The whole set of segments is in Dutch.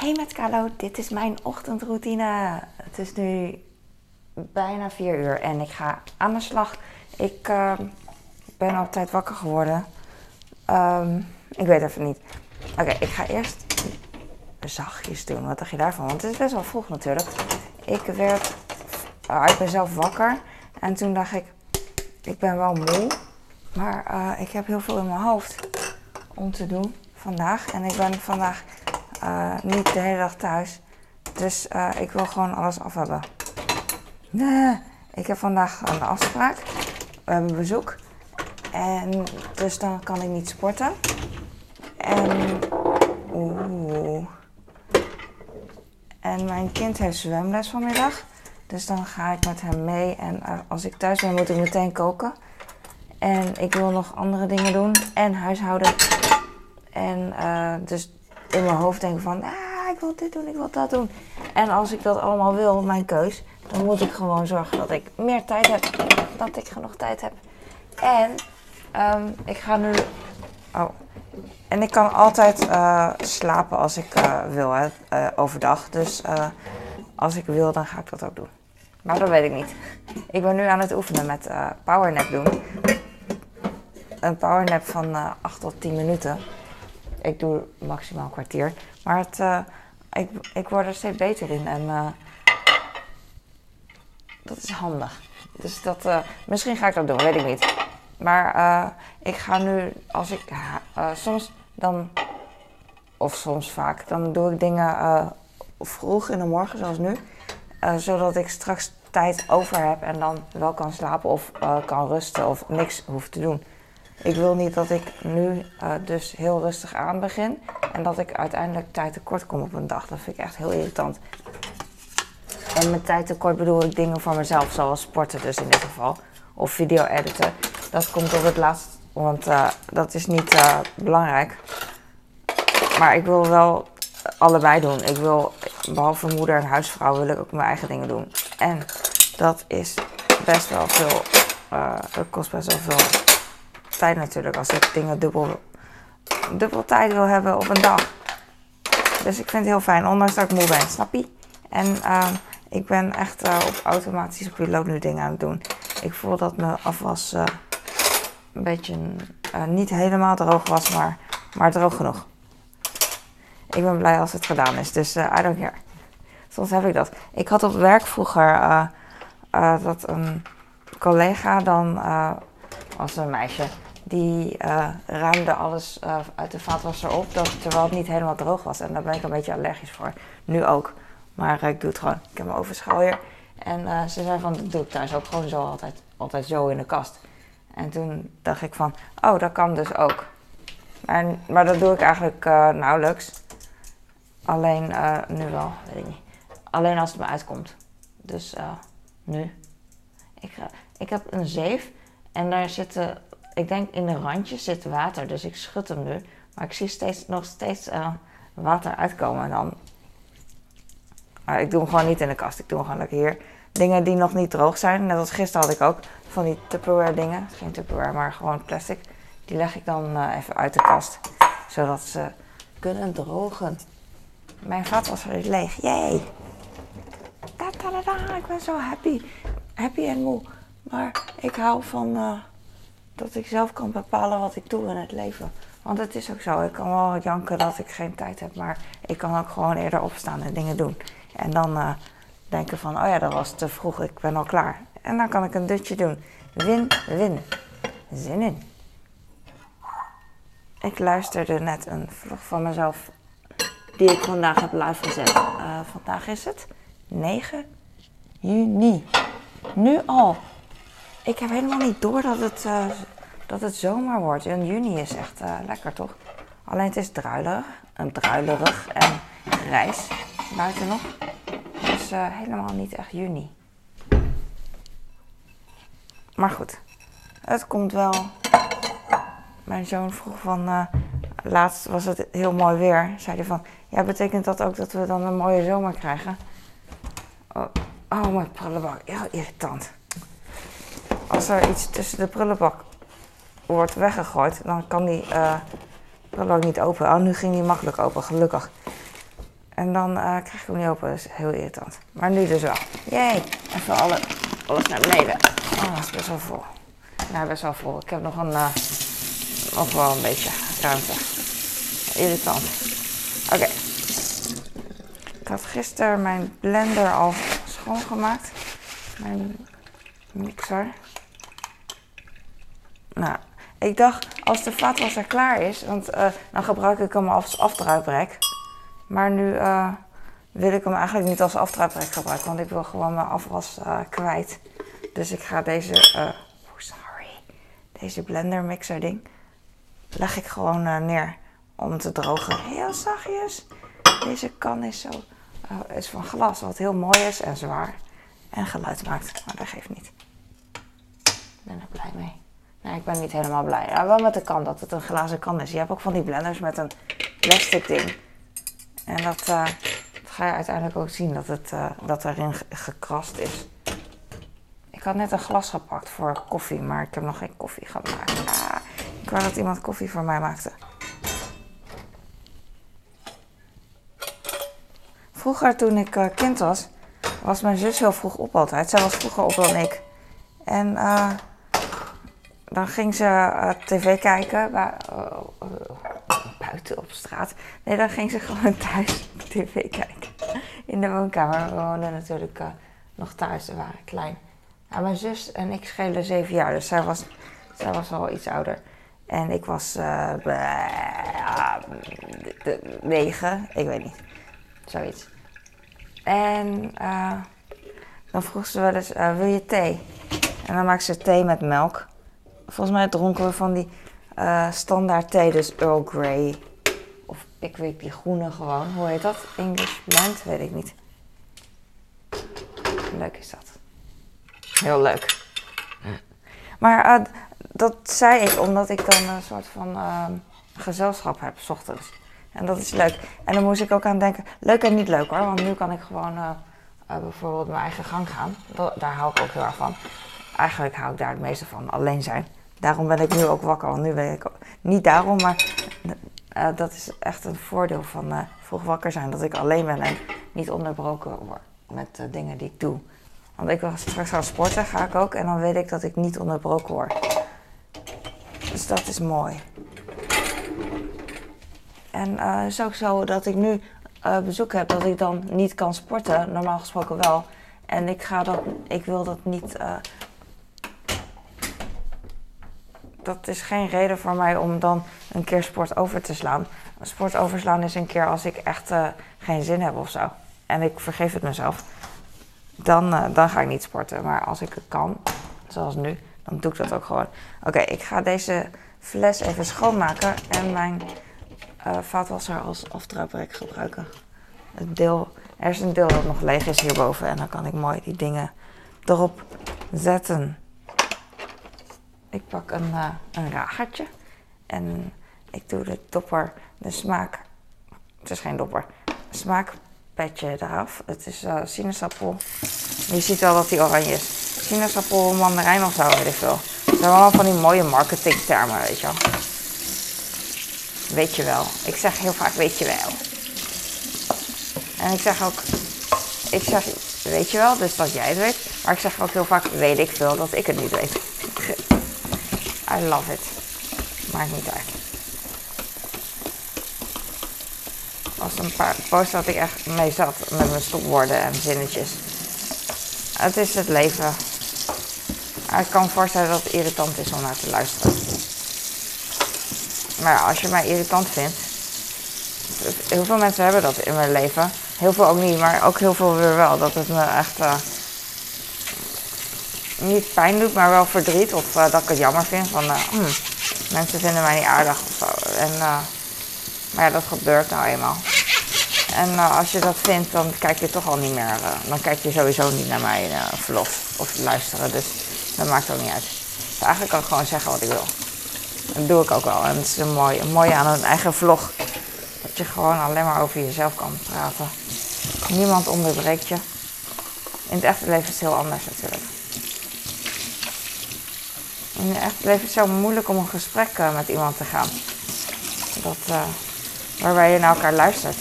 Hey met Carlo, dit is mijn ochtendroutine. Het is nu bijna 4 uur en ik ga aan de slag. Ik uh, ben altijd wakker geworden. Um, ik weet even niet. Oké, ik ga eerst zachtjes doen. Wat dacht je daarvan? Want het is best wel vroeg natuurlijk. Ik werd, uh, ik ben zelf wakker en toen dacht ik, ik ben wel moe, maar uh, ik heb heel veel in mijn hoofd om te doen vandaag. En ik ben vandaag uh, niet de hele dag thuis. Dus uh, ik wil gewoon alles af hebben. Nee, ik heb vandaag een afspraak. We hebben bezoek. En dus dan kan ik niet sporten. En. Oeh. En mijn kind heeft zwemles vanmiddag. Dus dan ga ik met hem mee. En uh, als ik thuis ben, moet ik meteen koken. En ik wil nog andere dingen doen. En huishouden. En dus in mijn hoofd denk van, ah, ik wil dit doen, ik wil dat doen. En als ik dat allemaal wil, mijn keus, dan moet ik gewoon zorgen dat ik meer tijd heb, dat ik genoeg tijd heb. En um, ik ga nu, oh, en ik kan altijd uh, slapen als ik uh, wil, hè, uh, overdag. Dus als ik wil, dan ga ik dat ook doen. Maar dat weet ik niet. Ik ben nu aan het oefenen met powernap doen. Een powernap van 8 tot 10 minuten. Ik doe maximaal een kwartier. Maar het, uh, ik, ik word er steeds beter in. En uh, dat is handig. Dus dat, uh, misschien ga ik dat doen, weet ik niet. Maar ik ga nu, als ik soms dan, of soms vaak, dan doe ik dingen vroeg in de morgen, zoals nu. zodat ik straks tijd over heb en dan wel kan slapen of kan rusten of niks hoef te doen. Ik wil niet dat ik nu uh, dus heel rustig aan begin en dat ik uiteindelijk tijd tekort kom op een dag. Dat vind ik echt heel irritant. En met tijd tekort bedoel ik dingen voor mezelf, zoals sporten dus in dit geval. Of video editen. Dat komt op het laatst, want uh, dat is niet uh, belangrijk. Maar ik wil wel allebei doen. Ik wil, behalve moeder en huisvrouw, wil ik ook mijn eigen dingen doen. En dat is best wel veel, dat kost best wel veel tijd natuurlijk als ik dingen dubbel, dubbel tijd wil hebben op een dag. Dus ik vind het heel fijn, ondanks dat ik moe ben, snap je? En uh, ik ben echt uh, op automatische piloot nu dingen aan het doen. Ik voel dat mijn afwas uh, een beetje niet helemaal droog was, maar, maar droog genoeg. Ik ben blij als het gedaan is, dus I don't care. Soms heb ik dat. Ik had op werk vroeger dat een collega dan was een meisje die uh, ruimde alles uh, uit de vaatwasser op, dat, terwijl het niet helemaal droog was. En daar ben ik een beetje allergisch voor. Nu ook. Maar uh, ik doe het gewoon. Ik heb mijn overschouw hier. En ze zei van, dat doe ik thuis ook gewoon zo altijd, altijd zo in de kast. En toen dacht ik van, oh, dat kan dus ook. Maar, maar dat doe ik eigenlijk nauwelijks. Alleen, nu wel, weet ik niet. Alleen als het me uitkomt. Dus nu. Ik, ik heb een zeef en daar zitten ik denk in de randjes zit water, dus ik schud hem nu. Maar ik zie steeds, nog steeds uh, water uitkomen. En dan. Maar ik doe hem gewoon niet in de kast. Ik doe hem gewoon lekker hier. Dingen die nog niet droog zijn. Net als gisteren had ik ook van die Tupperware dingen. Geen Tupperware, maar gewoon plastic. Die leg ik dan uh, even uit de kast. Zodat ze kunnen drogen. Mijn vaatwasser is leeg. Yay! Da, da, da, ik ben zo happy. Happy en moe. Maar ik hou van. Dat ik zelf kan bepalen wat ik doe in het leven. Want het is ook zo, ik kan wel janken dat ik geen tijd heb, maar ik kan ook gewoon eerder opstaan en dingen doen. En dan uh, denken van, oh ja, dat was te vroeg, ik ben al klaar. En dan kan ik een dutje doen. Win, win. Zin in. Ik luisterde net een vlog van mezelf die ik vandaag heb live gezet. Uh, vandaag is het 9 juni. Nu al. Ik heb helemaal niet door dat het, uh, dat het zomer wordt. In juni is echt uh, lekker, toch? Alleen het is druilerig. En druilerig en grijs buiten nog. Dus uh, helemaal niet echt juni. Maar goed, het komt wel. Mijn zoon vroeg van... laatst was het heel mooi weer. Zei hij van... Ja, betekent dat ook dat we dan een mooie zomer krijgen? Oh, oh mijn prullenbak. Ja, irritant als er iets tussen de prullenbak wordt weggegooid, dan kan die uh, prullenbak niet open. Oh, nu ging die makkelijk open, gelukkig. En dan uh, krijg ik hem niet open. Dat is heel irritant. Maar nu dus wel. Jee. Even alle, alles naar beneden. Oh, dat is best wel vol. Nou, best wel vol. Ik heb nog een, uh, nog wel een beetje ruimte. Irritant. Oké. Ik had gisteren mijn blender al schoongemaakt. Mijn mixer. Nou, ik dacht als de vaatwasser klaar is, want uh, dan gebruik ik hem als afdruiprek. Maar nu uh, wil ik hem eigenlijk niet als afdruiprek gebruiken, want ik wil gewoon mijn afwas uh, kwijt. Dus ik ga deze, oh sorry, deze blender mixer ding, leg ik gewoon neer om te drogen. Heel zachtjes. Deze kan is zo, is van glas, wat heel mooi is en zwaar. En geluid maakt, maar dat geeft niet. Ik ben er blij mee. Nee, ik ben niet helemaal blij. Ja, wel met de kan, dat het een glazen kan is. Je hebt ook van die blenders met een plastic ding. En dat, uh, dat ga je uiteindelijk ook zien, dat, het, uh, dat erin gekrast is. Ik had net een glas gepakt voor koffie, maar ik heb nog geen koffie gemaakt. Ah, ik wou dat iemand koffie voor mij maakte. Vroeger, toen ik uh, kind was, was mijn zus heel vroeg op altijd. Zij was vroeger op dan ik. En uh, dan ging ze uh, tv kijken bij, uh, buiten op straat. Nee, dan ging ze gewoon thuis tv kijken. In de woonkamer. We woonden natuurlijk nog thuis, we waren klein. Mijn zus en ik schelen zeven jaar, dus zij was, zij was al iets ouder. En ik was negen, ik weet niet. Zoiets. En dan vroeg ze wel eens, wil je thee? En dan maakte ze thee met melk. Volgens mij dronken we van die uh, standaard thee, dus Earl Grey. Of ik die groene gewoon. Hoe heet dat? English blend? Weet ik niet. Leuk is dat. Heel leuk. Maar uh, dat zei ik omdat ik dan een soort van uh, gezelschap heb, s ochtends. En dat is leuk. En dan moest ik ook aan denken, leuk en niet leuk hoor. Want nu kan ik gewoon bijvoorbeeld mijn eigen gang gaan. daar hou ik ook heel erg van. Eigenlijk hou ik daar het meeste van, alleen zijn. Daarom ben ik nu ook wakker. Nu weet ik niet daarom, maar uh, dat is echt een voordeel van uh, vroeg wakker zijn. Dat ik alleen ben en niet onderbroken word met uh, dingen die ik doe. Want ik wil straks gaan sporten, ga ik ook. En dan weet ik dat ik niet onderbroken word. Dus dat is mooi. En het is ook zo dat ik nu bezoek heb dat ik dan niet kan sporten. Normaal gesproken wel. En ik, ga dat, ik wil dat niet dat is geen reden voor mij om dan een keer sport over te slaan. Sport overslaan is een keer als ik echt uh, geen zin heb of zo. En ik vergeef het mezelf. Dan, uh, dan ga ik niet sporten. Maar als ik het kan, zoals nu, dan doe ik dat ook gewoon. Oké, ik ga deze fles even schoonmaken en mijn uh, vaatwasser als afdruiprek gebruiken. Het deel, er is een deel dat nog leeg is hierboven en dan kan ik mooi die dingen erop zetten. Ik pak een, uh, een en ik doe de dopper, de smaak, het is geen dopper, smaakpetje eraf. Het is uh, sinaasappel. Je ziet wel dat die oranje is. Sinaasappel, mandarijn of zo, weet ik veel. Dat zijn allemaal van die mooie marketingtermen, weet je wel. Weet je wel. Ik zeg heel vaak weet je wel. En ik zeg ook, ik zeg weet je wel, dus dat jij het weet. Maar ik zeg ook heel vaak weet ik veel dat ik het niet weet. I love it. Maakt niet uit. was een paar posts dat ik echt mee zat met mijn stopwoorden en zinnetjes. Het is het leven. Ik kan me voorstellen dat het irritant is om naar te luisteren. Maar als je mij irritant vindt. Heel veel mensen hebben dat in mijn leven. Heel veel ook niet, maar ook heel veel weer wel. Dat het me echt. Uh, niet pijn doet, maar wel verdriet. Of uh, dat ik het jammer vind. Van, uh, hmm, mensen vinden mij niet aardig. En, uh, maar ja, dat gebeurt nou eenmaal. En als je dat vindt, dan kijk je toch al niet meer. dan kijk je sowieso niet naar mij vlog of luisteren. Dus dat maakt ook niet uit. Eigenlijk kan ik gewoon zeggen wat ik wil. Dat doe ik ook wel. En het is een mooi, een mooie aan een eigen vlog. Dat je gewoon alleen maar over jezelf kan praten. Niemand onderbreekt je. In het echte leven is het heel anders natuurlijk. Het echt het zo moeilijk om een gesprek uh, met iemand te gaan. Dat, uh, waarbij je naar elkaar luistert.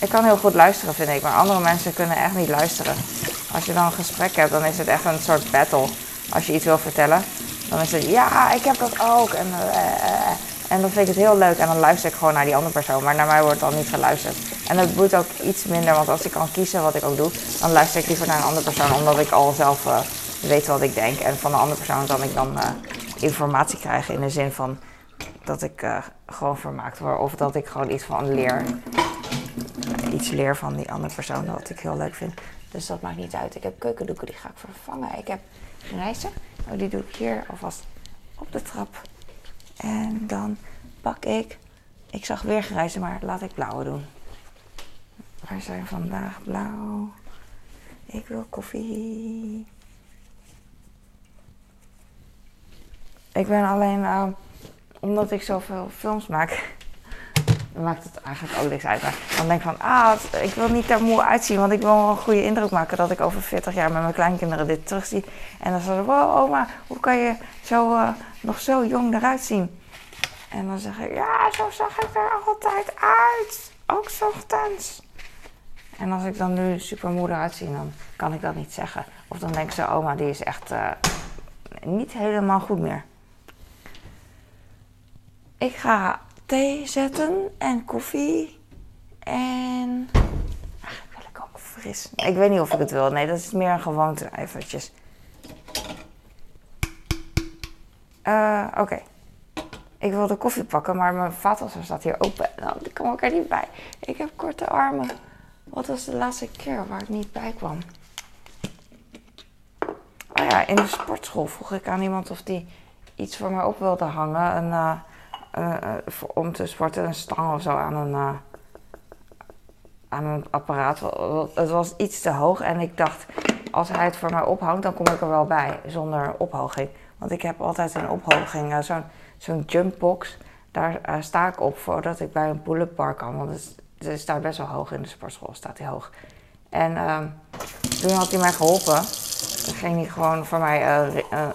Ik kan heel goed luisteren, vind ik. Maar andere mensen kunnen echt niet luisteren. Als je dan een gesprek hebt, dan is het echt een soort battle. Als je iets wil vertellen, dan is het ja, ik heb dat ook. En, uh, en dan vind ik het heel leuk. En dan luister ik gewoon naar die andere persoon. Maar naar mij wordt dan niet geluisterd. En dat moet ook iets minder. Want als ik kan kiezen wat ik ook doe, dan luister ik liever naar een andere persoon. Omdat ik al zelf weet wat ik denk. En van de andere persoon kan ik dan informatie krijgen. In de zin van dat ik gewoon vermaakt word. Of dat ik gewoon iets van leer iets leer van die andere persoon, wat ik heel leuk vind. Dus dat maakt niet uit. Ik heb keukendoeken, die ga ik vervangen. Ik heb rijzen, oh, die doe ik hier alvast op de trap. En dan pak ik, ik zag weer grijzen, maar laat ik blauwe doen. Waar zijn vandaag blauw? Ik wil koffie. Ik ben alleen, uh, omdat ik zoveel films maak, maakt het eigenlijk ook niks uit. Maar dan denk ik van, ah, ik wil niet er moe uitzien, want ik wil wel een goede indruk maken dat ik over 40 jaar met mijn kleinkinderen dit terugzie. En dan zeggen ze, wow, oma, hoe kan je zo, uh, nog zo jong eruit zien? En dan zeg ik, ja, zo zag ik er altijd uit. Ook ochtends. En als ik dan nu super moe eruit zie, dan kan ik dat niet zeggen. Of dan denken ze, oma, die is echt uh, niet helemaal goed meer. Ik ga thee zetten en koffie. En eigenlijk wil ik ook fris. Ik weet niet of ik het wil. Nee, dat is meer een gewoonte. Eventjes. Uh, Oké. Ik wilde koffie pakken, maar mijn vaatwasser staat hier open. Nou, ik kom ook er niet bij. Ik heb korte armen. Wat was de laatste keer waar ik niet bij kwam? Oh ja, in de sportschool vroeg ik aan iemand of die iets voor mij op wilde hangen. Een, uh, om te sporten een stang of zo aan een, uh, aan een apparaat. Het was iets te hoog en ik dacht, als hij het voor mij ophangt, dan kom ik er wel bij zonder ophoging. Want ik heb altijd een ophoging, zo'n zo'n jumpbox. Daar sta ik op voordat ik bij een pull-up bar kan. Want het, het, staat best wel hoog in de sportschool, staat hij hoog. En ehm, toen had hij mij geholpen. Dan ging hij gewoon voor mij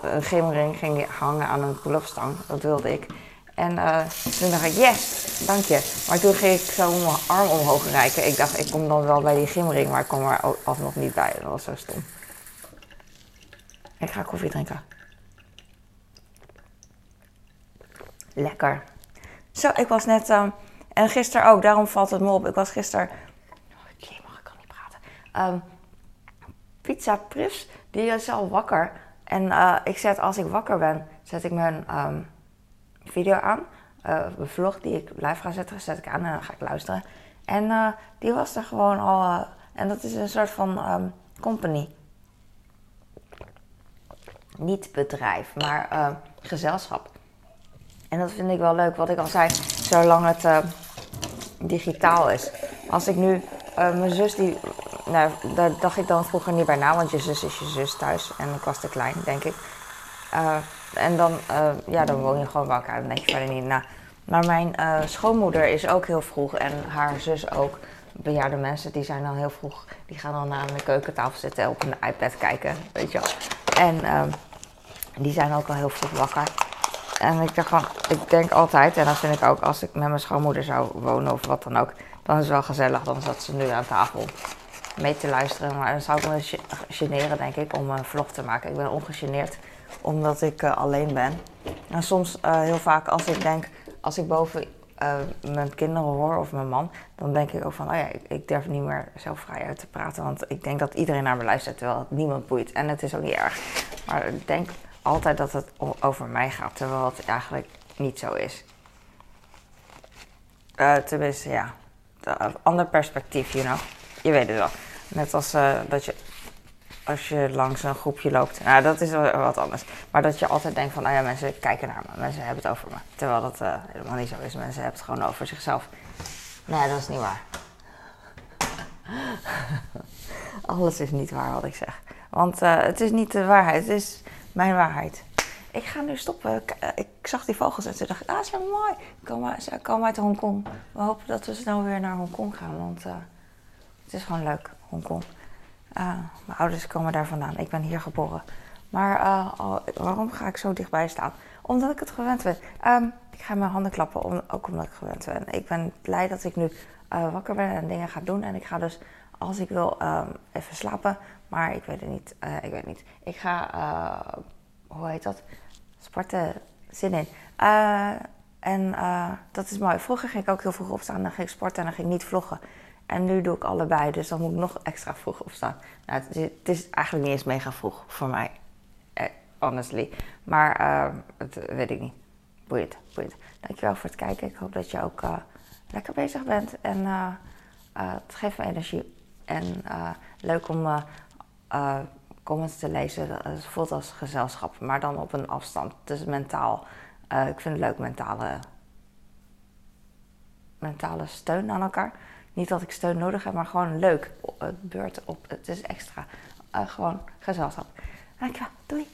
een gymring ging hangen aan een pull-up stang. Dat wilde ik. En uh, toen dacht ik, yes, dank je. Maar toen ging ik zo mijn arm omhoog reiken. Ik dacht, ik kom dan wel bij die gymring, maar ik kom er alsnog niet bij. Dat was zo stom. Ik ga koffie drinken. Lekker. Zo, ik was net... Um, en gisteren ook, daarom valt het me op. Ik was gisteren... Oh, mag ik kan niet praten. Um, pizza Pris, die is al wakker. En uh, ik zet, als ik wakker ben, zet ik mijn... Um, video aan. Uh, een vlog die ik live ga zetten, zet ik aan en dan ga ik luisteren. En uh, die was er gewoon al. Uh, en dat is een soort van um, company. Niet bedrijf, maar gezelschap. En dat vind ik wel leuk, wat ik al zei, zolang het digitaal is. Als ik nu, mijn zus die, nou, daar dacht ik dan vroeger niet bij na, want je zus is je zus thuis en ik was te klein, denk ik. En dan, uh, ja, dan woon je gewoon bij elkaar. Dan denk je verder niet na. Maar mijn uh, schoonmoeder is ook heel vroeg en haar zus ook. Bejaarde mensen, die zijn dan heel vroeg. Die gaan dan aan de keukentafel zitten op een iPad kijken, weet je wel. En uh, die zijn ook al heel vroeg wakker. En ik dacht van, ik denk altijd, en dat vind ik ook als ik met mijn schoonmoeder zou wonen of wat dan ook. Dan is het wel gezellig, dan zat ze nu aan tafel mee te luisteren. Maar dan zou ik me generen, denk ik, om een vlog te maken. Ik ben ongegeneerd omdat ik uh, alleen ben. En soms uh, heel vaak als ik denk, als ik boven uh, mijn kinderen hoor of mijn man, dan denk ik ook van, oh ja, ik, ik, durf niet meer zelf vrij uit te praten. Want ik denk dat iedereen naar me luistert, terwijl het niemand boeit. En het is ook niet erg. Maar ik denk altijd dat het over mij gaat, terwijl het eigenlijk niet zo is. tenminste, ja. Ander perspectief, you know. Je weet het wel. Net als dat je als je langs een groepje loopt. Nou, dat is wat anders. Maar dat je altijd denkt van, nou ja, mensen kijken naar me. Mensen hebben het over me. Terwijl dat uh, helemaal niet zo is. Mensen hebben het gewoon over zichzelf. Nee, dat is niet waar. Alles is niet waar wat ik zeg. Want uh, het is niet de waarheid, het is mijn waarheid. Ik ga nu stoppen. Eh, ik zag die vogels en toen dacht ik, ah, ze zijn mooi. Ze komen uit Hongkong. We hopen dat we snel weer naar Hongkong gaan, want het is gewoon leuk, Hongkong. Uh, mijn ouders komen daar vandaan. Ik ben hier geboren. Maar uh, waarom ga ik zo dichtbij staan? Omdat ik het gewend ben. Um, ik ga mijn handen klappen, ook omdat ik gewend ben. Ik ben blij dat ik nu eh, wakker ben en dingen ga doen. En ik ga dus, als ik wil, ehm, even slapen. Maar ik weet het niet. Eh, ik weet niet. Ik ga, eh, hoe heet dat? Sporten. Zin in. en dat is mooi. Vroeger ging ik ook heel vroeg opstaan. Dan ging ik sporten en dan ging ik niet vloggen. En nu doe ik allebei. Dus dan moet ik nog extra vroeg opstaan. Nou, het, is, eigenlijk niet eens mega vroeg voor mij. honestly. Maar het weet ik niet. Boeiend, boeiend. Dankjewel voor het kijken. Ik hoop dat je ook lekker bezig bent. En uh, het geeft me energie. En leuk om comments te lezen. Het voelt als gezelschap, maar dan op een afstand. Dus mentaal. ik vind het leuk, mentale, mentale steun aan elkaar. Niet dat ik steun nodig heb, maar gewoon leuk. Het beurt op, het is extra. gewoon gezelschap. Dankjewel, doei.